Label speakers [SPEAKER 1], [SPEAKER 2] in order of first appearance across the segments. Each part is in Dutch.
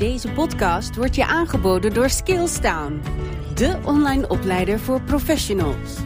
[SPEAKER 1] Deze podcast wordt je aangeboden door Skillstown, de online opleider voor professionals.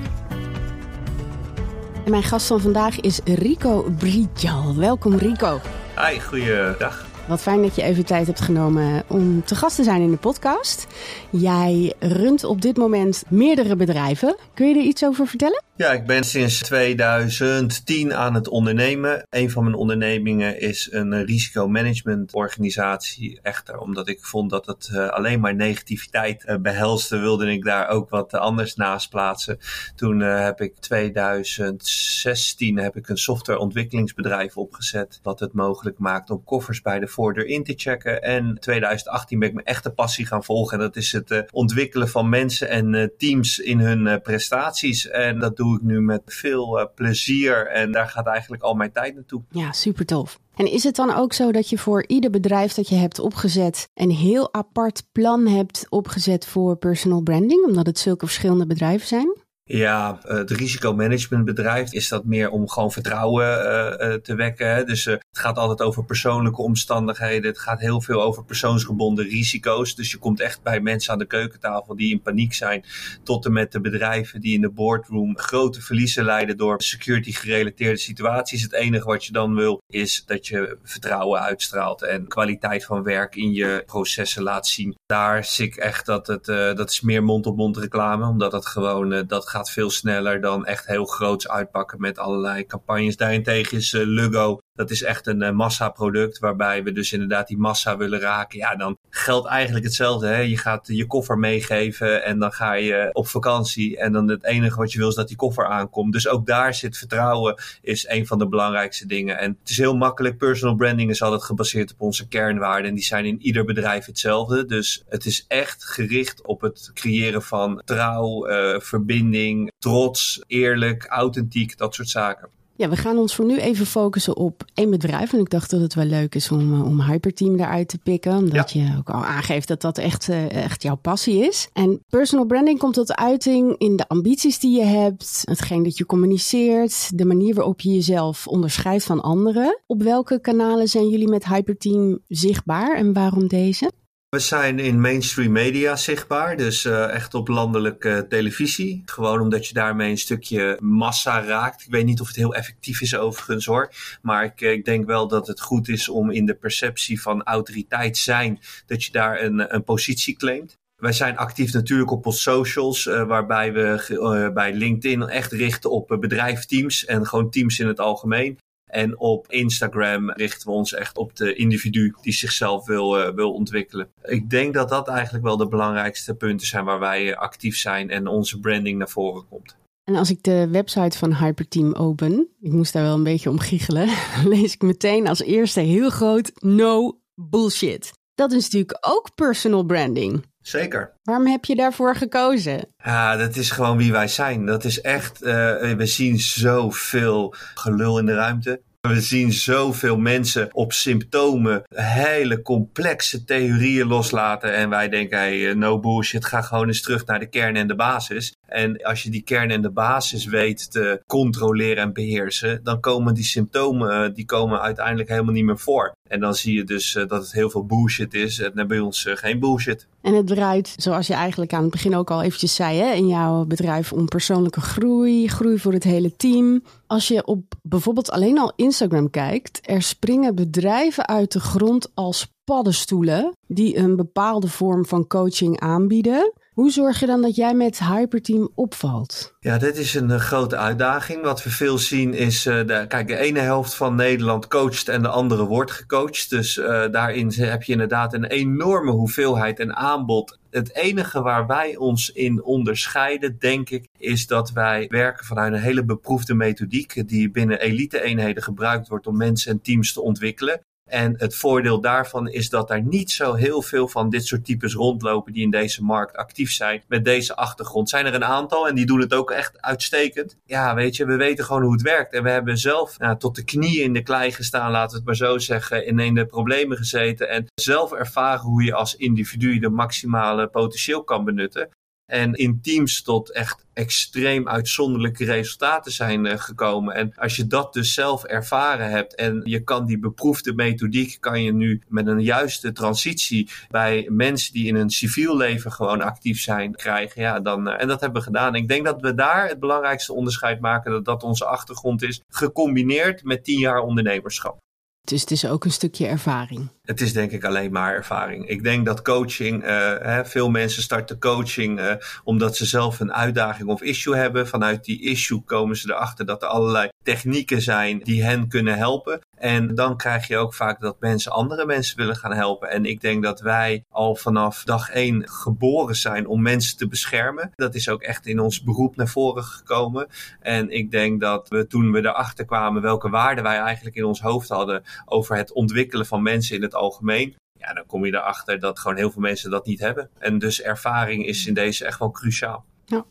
[SPEAKER 1] En mijn gast van vandaag is Rico Brijal. Welkom Rico.
[SPEAKER 2] Hi, goeiedag.
[SPEAKER 1] Wat fijn dat je even tijd hebt genomen om te gast te zijn in de podcast. Jij runt op dit moment meerdere bedrijven. Kun je er iets over vertellen?
[SPEAKER 2] Ja, ik ben sinds 2010 aan het ondernemen. Een van mijn ondernemingen is een risicomanagementorganisatie. Echter, omdat ik vond dat het uh, alleen maar negativiteit uh, behelste, wilde ik daar ook wat anders naast plaatsen. Toen heb ik 2016 heb ik een softwareontwikkelingsbedrijf opgezet. Wat het mogelijk maakt om koffers bij de voordeur in te checken. En 2018 ben ik mijn echte passie gaan volgen. En dat is het ontwikkelen van mensen en teams in hun prestaties. En dat doe ik nu met veel uh, plezier en daar gaat eigenlijk al mijn tijd naartoe.
[SPEAKER 1] Ja, super tof. En is het dan ook zo dat je voor ieder bedrijf dat je hebt opgezet een heel apart plan hebt opgezet voor personal branding, omdat het zulke verschillende bedrijven zijn?
[SPEAKER 2] Ja, het risicomanagementbedrijf is dat meer om gewoon vertrouwen uh, uh, te wekken. Dus uh, het gaat altijd over persoonlijke omstandigheden. Het gaat heel veel over persoonsgebonden risico's. Dus je komt echt bij mensen aan de keukentafel die in paniek zijn. Tot en met de bedrijven die in de boardroom grote verliezen leiden door security gerelateerde situaties. Het enige wat je dan wil is dat je vertrouwen uitstraalt en kwaliteit van werk in je processen laat zien. Daar zie ik echt dat het, dat is meer mond-op-mond reclame. Omdat het gewoon, dat gaat veel sneller dan echt heel groots uitpakken met allerlei campagnes. Daarentegen is uh, Lugo dat is echt een uh, massaproduct waarbij we dus inderdaad die massa willen raken. Ja, dan geldt eigenlijk hetzelfde. Hè? Je gaat je koffer meegeven en dan ga je op vakantie. En dan het enige wat je wil is dat die koffer aankomt. Dus ook daar zit vertrouwen is een van de belangrijkste dingen. En het is heel makkelijk. Personal branding is altijd gebaseerd op onze kernwaarden. En die zijn in ieder bedrijf hetzelfde. Dus het is echt gericht op het creëren van trouw, uh, verbinding, trots, eerlijk, authentiek, dat soort zaken.
[SPEAKER 1] Ja, we gaan ons voor nu even focussen op één bedrijf. En ik dacht dat het wel leuk is om, om Hyperteam daaruit te pikken. Omdat ja. je ook al aangeeft dat dat echt, echt jouw passie is. En personal branding komt tot uiting in de ambities die je hebt. Hetgeen dat je communiceert. De manier waarop je jezelf onderscheidt van anderen. Op welke kanalen zijn jullie met Hyperteam zichtbaar en waarom deze?
[SPEAKER 2] We zijn in mainstream media zichtbaar, dus uh, echt op landelijke televisie. Gewoon omdat je daarmee een stukje massa raakt. Ik weet niet of het heel effectief is overigens hoor. Maar ik, ik denk wel dat het goed is om in de perceptie van autoriteit zijn, dat je daar een, een positie claimt. Wij zijn actief natuurlijk op onze socials, waarbij we bij LinkedIn echt richten op bedrijfsteams en gewoon teams in het algemeen. En op Instagram richten we ons echt op de individu die zichzelf wil, uh, wil ontwikkelen. Ik denk dat dat eigenlijk wel de belangrijkste punten zijn waar wij actief zijn en onze branding naar voren komt.
[SPEAKER 1] En als ik de website van Hyperteam open, ik moest daar wel een beetje om giechelen, lees ik meteen als eerste heel groot no bullshit. Dat is natuurlijk ook personal branding.
[SPEAKER 2] Zeker.
[SPEAKER 1] Waarom heb je daarvoor gekozen?
[SPEAKER 2] Ja, dat is gewoon wie wij zijn. Dat is echt, uh, we zien zoveel gelul in de ruimte. We zien zoveel mensen op symptomen hele complexe theorieën loslaten. En wij denken, hey, no bullshit, ga gewoon eens terug naar de kern en de basis. En als je die kern en de basis weet te controleren en beheersen, dan komen die symptomen die komen uiteindelijk helemaal niet meer voor. En dan zie je dus dat het heel veel bullshit is en bij ons geen bullshit.
[SPEAKER 1] En het draait, zoals je eigenlijk aan het begin ook al eventjes zei, hè, in jouw bedrijf om persoonlijke groei, groei voor het hele team. Als je op bijvoorbeeld alleen al Instagram kijkt, er springen bedrijven uit de grond als paddenstoelen die een bepaalde vorm van coaching aanbieden. Hoe zorg je dan dat jij met Hyperteam opvalt?
[SPEAKER 2] Ja, dit is een uh, grote uitdaging. Wat we veel zien is, uh, de, kijk, de ene helft van Nederland coacht en de andere wordt gecoacht. Dus uh, daarin heb je inderdaad een enorme hoeveelheid en aanbod. Het enige waar wij ons in onderscheiden, denk ik, is dat wij werken vanuit een hele beproefde methodiek die binnen elite-eenheden gebruikt wordt om mensen en teams te ontwikkelen. En het voordeel daarvan is dat er niet zo heel veel van dit soort types rondlopen die in deze markt actief zijn met deze achtergrond. Zijn er een aantal en die doen het ook echt uitstekend. Ja, weet je, we weten gewoon hoe het werkt. En we hebben zelf nou, tot de knieën in de klei gestaan, laten we het maar zo zeggen, in de problemen gezeten en zelf ervaren hoe je als individu de maximale potentieel kan benutten. En in teams tot echt extreem uitzonderlijke resultaten zijn uh, gekomen. En als je dat dus zelf ervaren hebt en je kan die beproefde methodiek, kan je nu met een juiste transitie bij mensen die in een civiel leven gewoon actief zijn krijgen. Ja, dan, uh, en dat hebben we gedaan. Ik denk dat we daar het belangrijkste onderscheid maken, dat dat onze achtergrond is, gecombineerd met tien jaar ondernemerschap.
[SPEAKER 1] Dus het is ook een stukje ervaring.
[SPEAKER 2] Het is denk ik alleen maar ervaring. Ik denk dat coaching, uh, hè, veel mensen starten coaching uh, omdat ze zelf een uitdaging of issue hebben. Vanuit die issue komen ze erachter dat er allerlei technieken zijn die hen kunnen helpen. En dan krijg je ook vaak dat mensen andere mensen willen gaan helpen. En ik denk dat wij al vanaf dag één geboren zijn om mensen te beschermen. Dat is ook echt in ons beroep naar voren gekomen. En ik denk dat we toen we erachter kwamen welke waarden wij eigenlijk in ons hoofd hadden over het ontwikkelen van mensen in het algemeen. Ja, dan kom je erachter dat gewoon heel veel mensen dat niet hebben. En dus ervaring is in deze echt wel cruciaal.
[SPEAKER 1] Ja.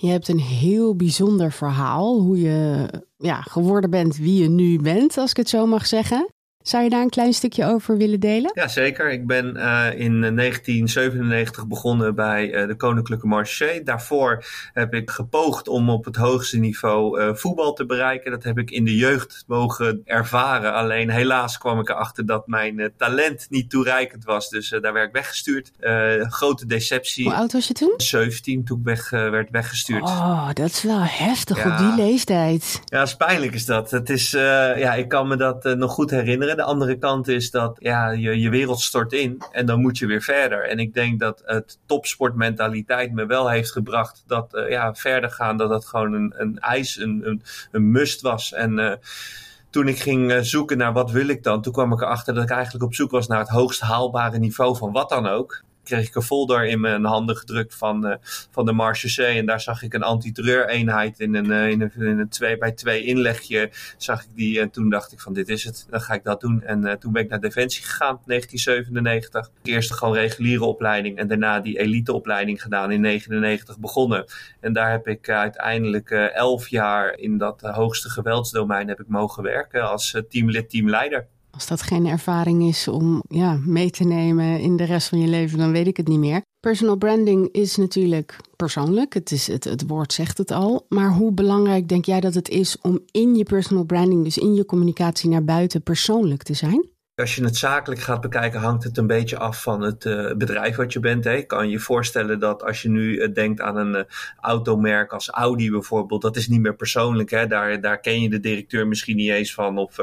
[SPEAKER 1] Je hebt een heel bijzonder verhaal hoe je ja, geworden bent wie je nu bent, als ik het zo mag zeggen. Zou je daar een klein stukje over willen delen?
[SPEAKER 2] Ja, zeker. Ik ben uh, in 1997 begonnen bij uh, de Koninklijke Marché. Daarvoor heb ik gepoogd om op het hoogste niveau uh, voetbal te bereiken. Dat heb ik in de jeugd mogen ervaren. Alleen helaas kwam ik erachter dat mijn talent niet toereikend was. Dus daar werd ik weggestuurd. grote deceptie.
[SPEAKER 1] Hoe oud was je toen?
[SPEAKER 2] 17 toen ik weg, werd weggestuurd.
[SPEAKER 1] Oh, dat is wel heftig ja. op die leeftijd.
[SPEAKER 2] Ja, is pijnlijk is dat. Het is, ja, ik kan me dat nog goed herinneren. De andere kant is dat ja, je, je wereld stort in en dan moet je weer verder. En ik denk dat het topsportmentaliteit me wel heeft gebracht dat uh, ja, verder gaan, dat dat gewoon een, een eis, een, een, een must was. En uh, toen ik ging uh, zoeken naar wat wil ik dan, toen kwam ik erachter dat ik eigenlijk op zoek was naar het hoogst haalbare niveau van wat dan ook kreeg ik een folder in mijn handen gedrukt van, uh, van de Marche. En daar zag ik een antiterreureenheid in een, uh, in een, in een 2 bij 2 inlegje. Zag ik die en toen dacht ik van dit is het, dan ga ik dat doen. En uh, toen ben ik naar Defensie gegaan, 1997. Eerst gewoon reguliere opleiding en daarna die eliteopleiding gedaan in 99 begonnen. En daar heb ik uiteindelijk elf jaar in dat hoogste geweldsdomein heb ik mogen werken als teamlid, teamleider.
[SPEAKER 1] Als dat geen ervaring is om ja, mee te nemen in de rest van je leven, dan weet ik het niet meer. Personal branding is natuurlijk persoonlijk. Het, is, het, het woord zegt het al. Maar hoe belangrijk denk jij dat het is om in je personal branding, dus in je communicatie naar buiten, persoonlijk te zijn?
[SPEAKER 2] Als je het zakelijk gaat bekijken, hangt het een beetje af van het uh, bedrijf wat je bent. Hè. Kan je voorstellen dat als je nu uh, denkt aan een uh, automerk als Audi bijvoorbeeld, dat is niet meer persoonlijk. Hè. Daar, daar ken je de directeur misschien niet eens van. Of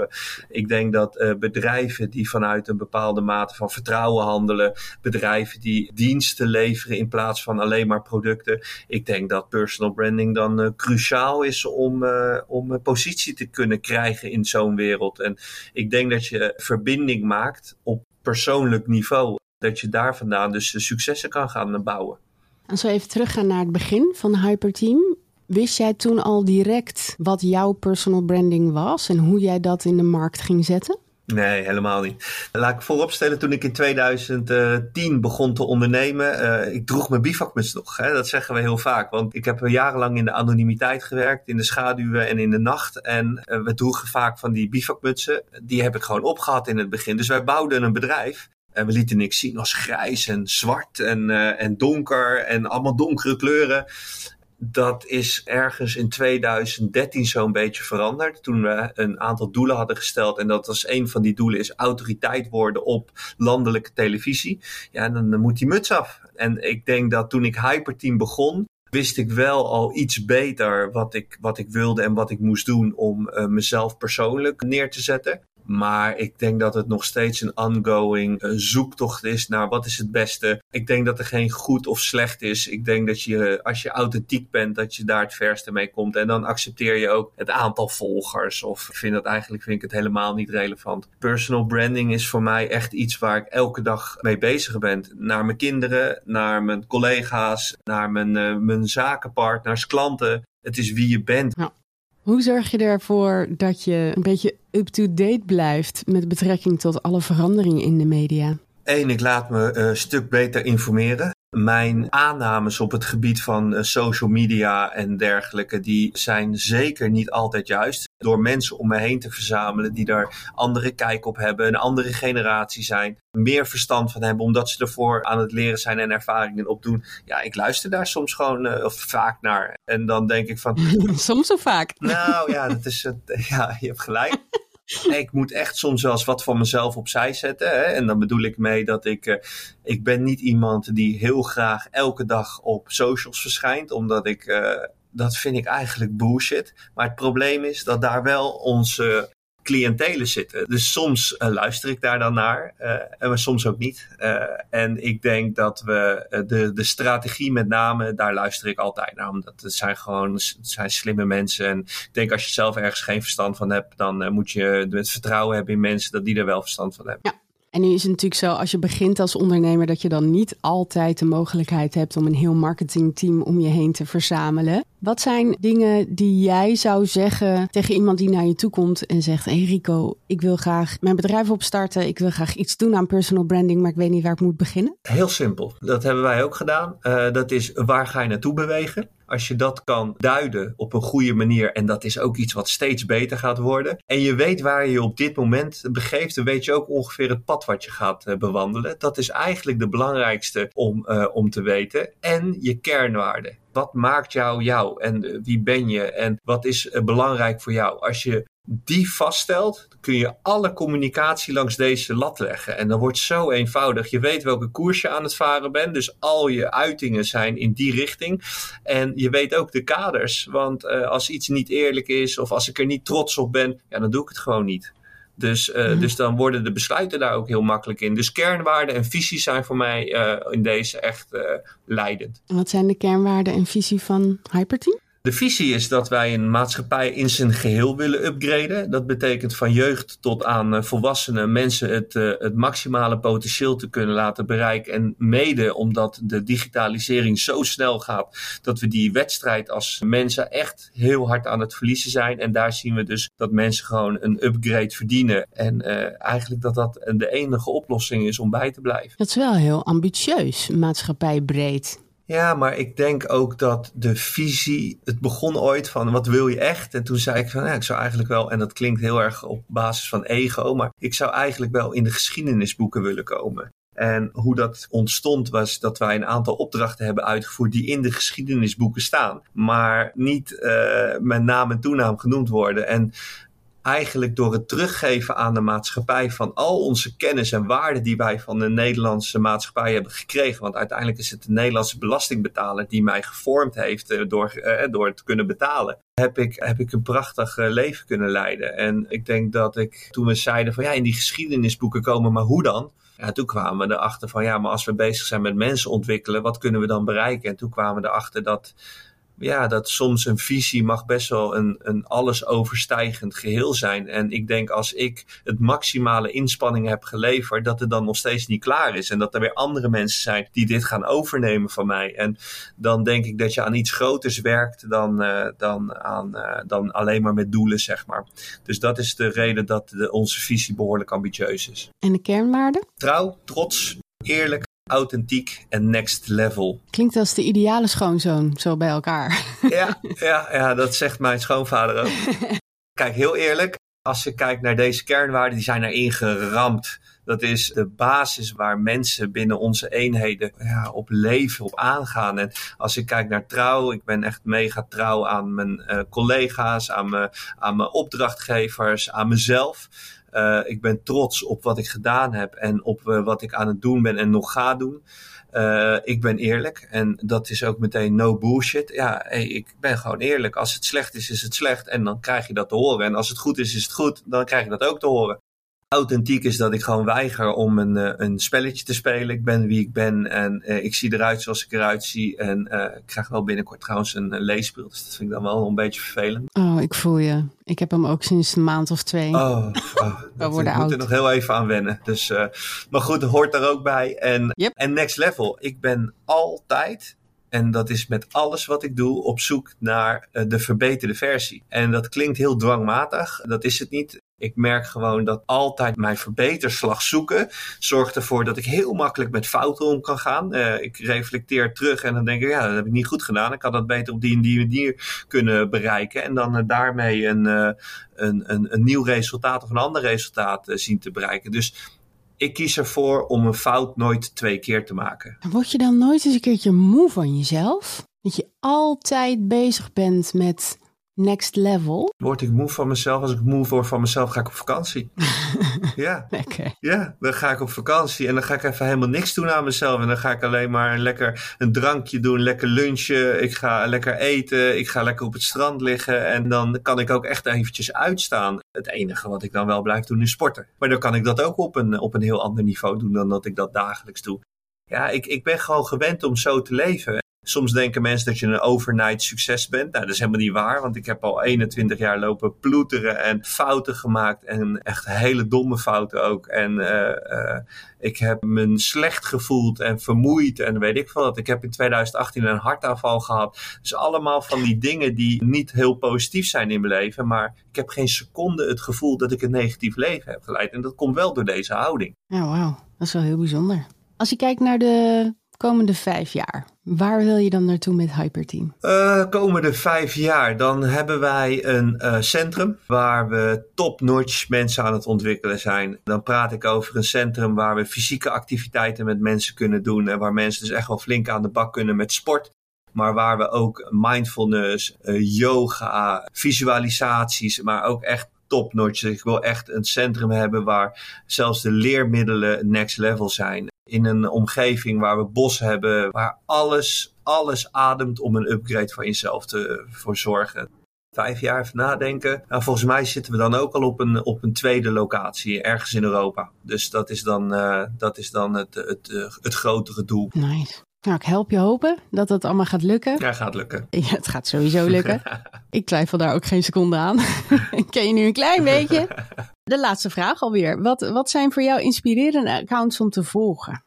[SPEAKER 2] ik denk dat bedrijven die vanuit een bepaalde mate van vertrouwen handelen, bedrijven die diensten leveren in plaats van alleen maar producten. Ik denk dat personal branding dan cruciaal is om, om positie te kunnen krijgen in zo'n wereld. En ik denk dat je verbinding maakt op persoonlijk niveau. Dat je daar vandaan dus successen kan gaan bouwen.
[SPEAKER 1] Als we even teruggaan naar het begin van Hyperteam. Wist jij toen al direct wat jouw personal branding was en hoe jij dat in de markt ging zetten?
[SPEAKER 2] Nee, helemaal niet. Laat ik vooropstellen, toen ik in 2010 begon te ondernemen, uh, ik droeg mijn bivakmuts nog. Hè? Dat zeggen we heel vaak, want ik heb jarenlang in de anonimiteit gewerkt, in de schaduwen en in de nacht. En uh, we droegen vaak van die bivakmutsen. Die heb ik gewoon opgehad in het begin. Dus wij bouwden een bedrijf. En we lieten niks zien als grijs en zwart en, uh, en donker en allemaal donkere kleuren dat is ergens in 2013 zo'n beetje veranderd. Toen we een aantal doelen hadden gesteld. En dat was een van die doelen is autoriteit worden op landelijke televisie. Ja, dan, dan moet die muts af. En ik denk dat toen ik Hyperteam begon, wist ik wel al iets beter wat ik, wat ik wilde en wat ik moest doen om uh, mezelf persoonlijk neer te zetten. Maar ik denk dat het nog steeds een ongoing uh, zoektocht is naar wat is het beste. Ik denk dat er geen goed of slecht is. Ik denk dat je, als je authentiek bent, dat je daar het verste mee komt. En dan accepteer je ook het aantal volgers. Of vind dat eigenlijk vind ik het helemaal niet relevant. Personal branding is voor mij echt iets waar ik elke dag mee bezig ben. Naar mijn kinderen, naar mijn collega's, naar mijn, uh, mijn zakenpartners, klanten. Het is wie je bent.
[SPEAKER 1] Ja. Hoe zorg je ervoor dat je een beetje up-to-date blijft met betrekking tot alle veranderingen in de media?
[SPEAKER 2] Eén, ik laat me een stuk beter informeren. Mijn aannames op het gebied van social media en dergelijke, die zijn zeker niet altijd juist. Door mensen om me heen te verzamelen die daar andere kijk op hebben, een andere generatie zijn, meer verstand van hebben, omdat ze ervoor aan het leren zijn en ervaringen opdoen. Ja, ik luister daar soms gewoon uh, of vaak naar. En dan denk ik van.
[SPEAKER 1] soms of vaak?
[SPEAKER 2] Nou ja, dat is, ja je hebt gelijk. ik moet echt soms wel eens wat van mezelf opzij zetten. Hè? En dan bedoel ik mee dat ik, uh, ik ben niet iemand die heel graag elke dag op socials verschijnt, omdat ik, uh, dat vind ik eigenlijk bullshit. Maar het probleem is dat daar wel onze cliëntelen zitten. Dus soms uh, luister ik daar dan naar, uh, en soms ook niet. Uh, en ik denk dat we de, de strategie met name, daar luister ik altijd naar. Omdat het zijn gewoon het zijn slimme mensen. En ik denk als je zelf ergens geen verstand van hebt, dan moet je het vertrouwen hebben in mensen dat die er wel verstand van hebben.
[SPEAKER 1] Ja. En nu is het natuurlijk zo, als je begint als ondernemer, dat je dan niet altijd de mogelijkheid hebt om een heel marketingteam om je heen te verzamelen. Wat zijn dingen die jij zou zeggen tegen iemand die naar je toe komt en zegt: Hey Rico, ik wil graag mijn bedrijf opstarten. Ik wil graag iets doen aan personal branding, maar ik weet niet waar ik moet beginnen?
[SPEAKER 2] Heel simpel. Dat hebben wij ook gedaan. Uh, dat is waar ga je naartoe bewegen? Als je dat kan duiden op een goede manier, en dat is ook iets wat steeds beter gaat worden, en je weet waar je op dit moment begeeft, dan weet je ook ongeveer het pad wat je gaat uh, bewandelen. Dat is eigenlijk de belangrijkste om, uh, om te weten. En je kernwaarden. Wat maakt jou jou en wie ben je en wat is belangrijk voor jou? Als je die vaststelt, kun je alle communicatie langs deze lat leggen. En dan wordt zo eenvoudig. Je weet welke koers je aan het varen bent. Dus al je uitingen zijn in die richting. En je weet ook de kaders. Want uh, als iets niet eerlijk is of als ik er niet trots op ben, ja, dan doe ik het gewoon niet. Dus, uh, mm-hmm. dus dan worden de besluiten daar ook heel makkelijk in. Dus kernwaarden en visies zijn voor mij uh, in deze echt leidend.
[SPEAKER 1] En wat zijn de kernwaarden en visie van Hyperteam?
[SPEAKER 2] De visie is dat wij een maatschappij in zijn geheel willen upgraden. Dat betekent van jeugd tot aan volwassenen mensen het, uh, het maximale potentieel te kunnen laten bereiken. En mede omdat de digitalisering zo snel gaat, dat we die wedstrijd als mensen echt heel hard aan het verliezen zijn. En daar zien we dus dat mensen gewoon een upgrade verdienen. En uh, eigenlijk dat dat de enige oplossing is om bij te blijven.
[SPEAKER 1] Dat is wel heel ambitieus, maatschappij breed.
[SPEAKER 2] Ja, maar ik denk ook dat de visie, het begon ooit van wat wil je echt? En toen zei ik van ja, ik zou eigenlijk wel, en dat klinkt heel erg op basis van ego, maar ik zou eigenlijk wel in de geschiedenisboeken willen komen. En hoe dat ontstond was dat wij een aantal opdrachten hebben uitgevoerd die in de geschiedenisboeken staan, maar niet uh, met naam en toenaam genoemd worden. En eigenlijk door het teruggeven aan de maatschappij van al onze kennis en waarden die wij van de Nederlandse maatschappij hebben gekregen. Want uiteindelijk is het de Nederlandse belastingbetaler die mij gevormd heeft door, eh, door te kunnen betalen. Heb ik, heb ik een prachtig leven kunnen leiden. En ik denk dat ik toen we zeiden van ja, in die geschiedenisboeken komen, maar hoe dan? Ja, toen kwamen we erachter van ja, maar als we bezig zijn met mensen ontwikkelen, wat kunnen we dan bereiken? En toen kwamen we erachter dat ja, dat soms een visie mag best wel een, een alles overstijgend geheel zijn. En ik denk als ik het maximale inspanning heb geleverd, dat het dan nog steeds niet klaar is. En dat er weer andere mensen zijn die dit gaan overnemen van mij. En dan denk ik dat je aan iets groters werkt dan, uh, dan, aan, uh, dan alleen maar met doelen, zeg maar. Dus dat is de reden dat de, onze visie behoorlijk ambitieus is.
[SPEAKER 1] En de kernwaarden?
[SPEAKER 2] Trouw, trots, eerlijk, authentiek en next level.
[SPEAKER 1] Klinkt als de ideale schoonzoon, zo bij elkaar.
[SPEAKER 2] Ja, ja, ja dat zegt mijn schoonvader ook. Kijk, heel eerlijk, als je kijkt naar deze kernwaarden, die zijn erin geramd. Dat is de basis waar mensen binnen onze eenheden ja, op leven, op aangaan. En als ik kijk naar trouw, ik ben echt mega trouw aan mijn uh, collega's, aan mijn, aan mijn opdrachtgevers, aan mezelf. Uh, ik ben trots op wat ik gedaan heb en op uh, wat ik aan het doen ben en nog ga doen. Uh, ik ben eerlijk en dat is ook meteen no bullshit. Ja, hey, ik ben gewoon eerlijk. Als het slecht is, is het slecht en dan krijg je dat te horen. En als het goed is, is het goed, dan krijg je dat ook te horen authentiek is dat ik gewoon weiger om een, uh, een spelletje te spelen. Ik ben wie ik ben en uh, ik zie eruit zoals ik eruit zie. En uh, ik krijg wel binnenkort trouwens een, een leesbril, dus dat vind ik dan wel een beetje vervelend.
[SPEAKER 1] Oh, ik voel je. Ik heb hem ook sinds een maand of twee.
[SPEAKER 2] Oh, oh
[SPEAKER 1] We worden
[SPEAKER 2] ik moet
[SPEAKER 1] oud.
[SPEAKER 2] er nog heel even aan wennen. Dus, maar goed, hoort er ook bij. En,
[SPEAKER 1] yep.
[SPEAKER 2] en next level. Ik ben altijd en dat is met alles wat ik doe op zoek naar de verbeterde versie. En dat klinkt heel dwangmatig. Dat is het niet Ik merk gewoon dat altijd mijn verbeterslag zoeken zorgt ervoor dat ik heel makkelijk met fouten om kan gaan. Uh, ik reflecteer terug en dan denk ik, ja, dat heb ik niet goed gedaan. Ik had dat beter op die en die manier kunnen bereiken. En dan uh, daarmee een, uh, een, een, een, nieuw resultaat of een ander resultaat zien te bereiken. Dus ik kies ervoor om een fout nooit twee keer te maken.
[SPEAKER 1] Word je dan nooit eens een keertje moe van jezelf? Dat je altijd bezig bent met next level.
[SPEAKER 2] Word ik moe van mezelf? Als ik moe word van mezelf, ga ik op vakantie. ja.
[SPEAKER 1] Lekker.
[SPEAKER 2] Ja, dan ga ik op vakantie en dan ga ik even helemaal niks doen aan mezelf. En dan ga ik alleen maar lekker een drankje doen, lekker lunchen. Ik ga lekker eten, ik ga lekker op het strand liggen. En dan kan ik ook echt eventjes uitstaan. Het enige wat ik dan wel blijf doen is sporten. Maar dan kan ik dat ook op een, op een heel ander niveau doen dan dat ik dat dagelijks doe. Ja, ik, ik ben gewoon gewend om zo te leven. Soms denken mensen dat je een overnight succes bent. Nou, dat is helemaal niet waar, want ik heb al 21 jaar lopen ploeteren en fouten gemaakt. En echt hele domme fouten ook. En uh, uh, ik heb me slecht gevoeld en vermoeid en weet ik veel wat. Ik heb in 2018 een hartaanval gehad. Dus allemaal van die dingen die niet heel positief zijn in mijn leven. Maar ik heb geen seconde het gevoel dat ik een negatief leven heb geleid. En dat komt wel door deze houding.
[SPEAKER 1] Ja, wauw. Dat is wel heel bijzonder. Als je kijkt naar de komende vijf jaar, waar wil je dan naartoe met Hyperteam?
[SPEAKER 2] Uh, komende vijf jaar, dan hebben wij een uh, centrum waar we top-notch mensen aan het ontwikkelen zijn. Dan praat ik over een centrum waar we fysieke activiteiten met mensen kunnen doen en waar mensen dus echt wel flink aan de bak kunnen met sport. Maar waar we ook mindfulness, uh, yoga, visualisaties, maar ook echt top-notch. Ik wil echt een centrum hebben waar zelfs de leermiddelen next level zijn in een omgeving waar we bos hebben, waar alles, alles ademt om een upgrade van jezelf te voor zorgen. Vijf jaar even nadenken. Nou, volgens mij zitten we dan ook al op een, op een tweede locatie, ergens in Europa. Dus dat is dan, uh, dat is dan het, het, het, het grotere doel.
[SPEAKER 1] Nice. Nou, ik help je hopen dat het allemaal gaat lukken.
[SPEAKER 2] Ja, gaat lukken.
[SPEAKER 1] Ja, het gaat sowieso lukken. ik twijfel daar ook geen seconde aan. ik ken je nu een klein beetje. De laatste vraag alweer. Wat, wat zijn voor jou inspirerende accounts om te volgen?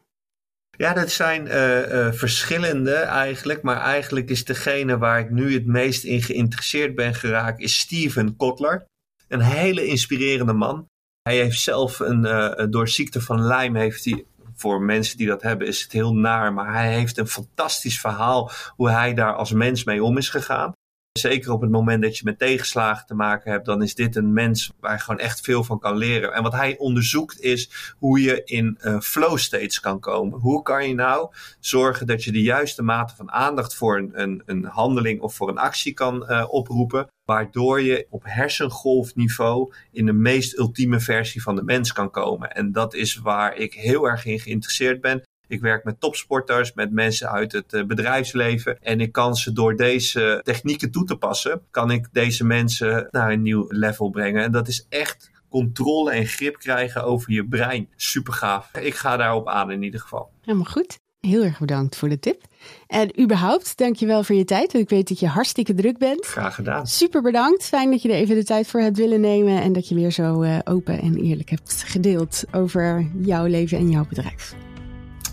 [SPEAKER 2] Ja, dat zijn uh, uh, verschillende eigenlijk. Maar eigenlijk is degene waar ik nu het meest in geïnteresseerd ben geraakt, is Steven Kotler. Een hele inspirerende man. Hij heeft zelf een, uh, door ziekte van Lyme heeft hij voor mensen die dat hebben is het heel naar. Maar hij heeft een fantastisch verhaal hoe hij daar als mens mee om is gegaan. Zeker op het moment dat je met tegenslagen te maken hebt, dan is dit een mens waar je gewoon echt veel van kan leren. En wat hij onderzoekt is hoe je in uh, flow states kan komen. Hoe kan je nou zorgen dat je de juiste mate van aandacht voor een, een, een handeling of voor een actie kan uh, oproepen, waardoor je op hersengolfniveau in de meest ultieme versie van de mens kan komen. En dat is waar ik heel erg in geïnteresseerd ben. Ik werk met topsporters, met mensen uit het uh, bedrijfsleven. En ik kan ze door deze technieken toe te passen, kan ik deze mensen naar een nieuw level brengen. En dat is echt controle en grip krijgen over je brein. Super gaaf. Ik ga daarop aan in ieder geval.
[SPEAKER 1] Helemaal goed. Heel erg bedankt voor de tip. En überhaupt, dankjewel voor je tijd. Want ik weet dat je hartstikke druk bent.
[SPEAKER 2] Graag gedaan.
[SPEAKER 1] Super bedankt. Fijn dat je er even de tijd voor hebt willen nemen. En dat je weer zo uh, open en eerlijk hebt gedeeld over jouw leven en jouw bedrijf.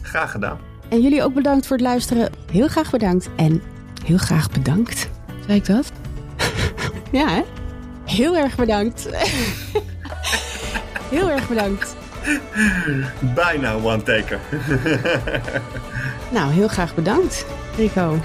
[SPEAKER 2] Graag gedaan.
[SPEAKER 1] En jullie ook bedankt voor het luisteren. Heel graag bedankt. En heel graag bedankt. Zei ik dat? ja, hè? Heel erg bedankt. heel erg bedankt.
[SPEAKER 2] Bijna one taker.
[SPEAKER 1] nou, heel graag bedankt, Rico.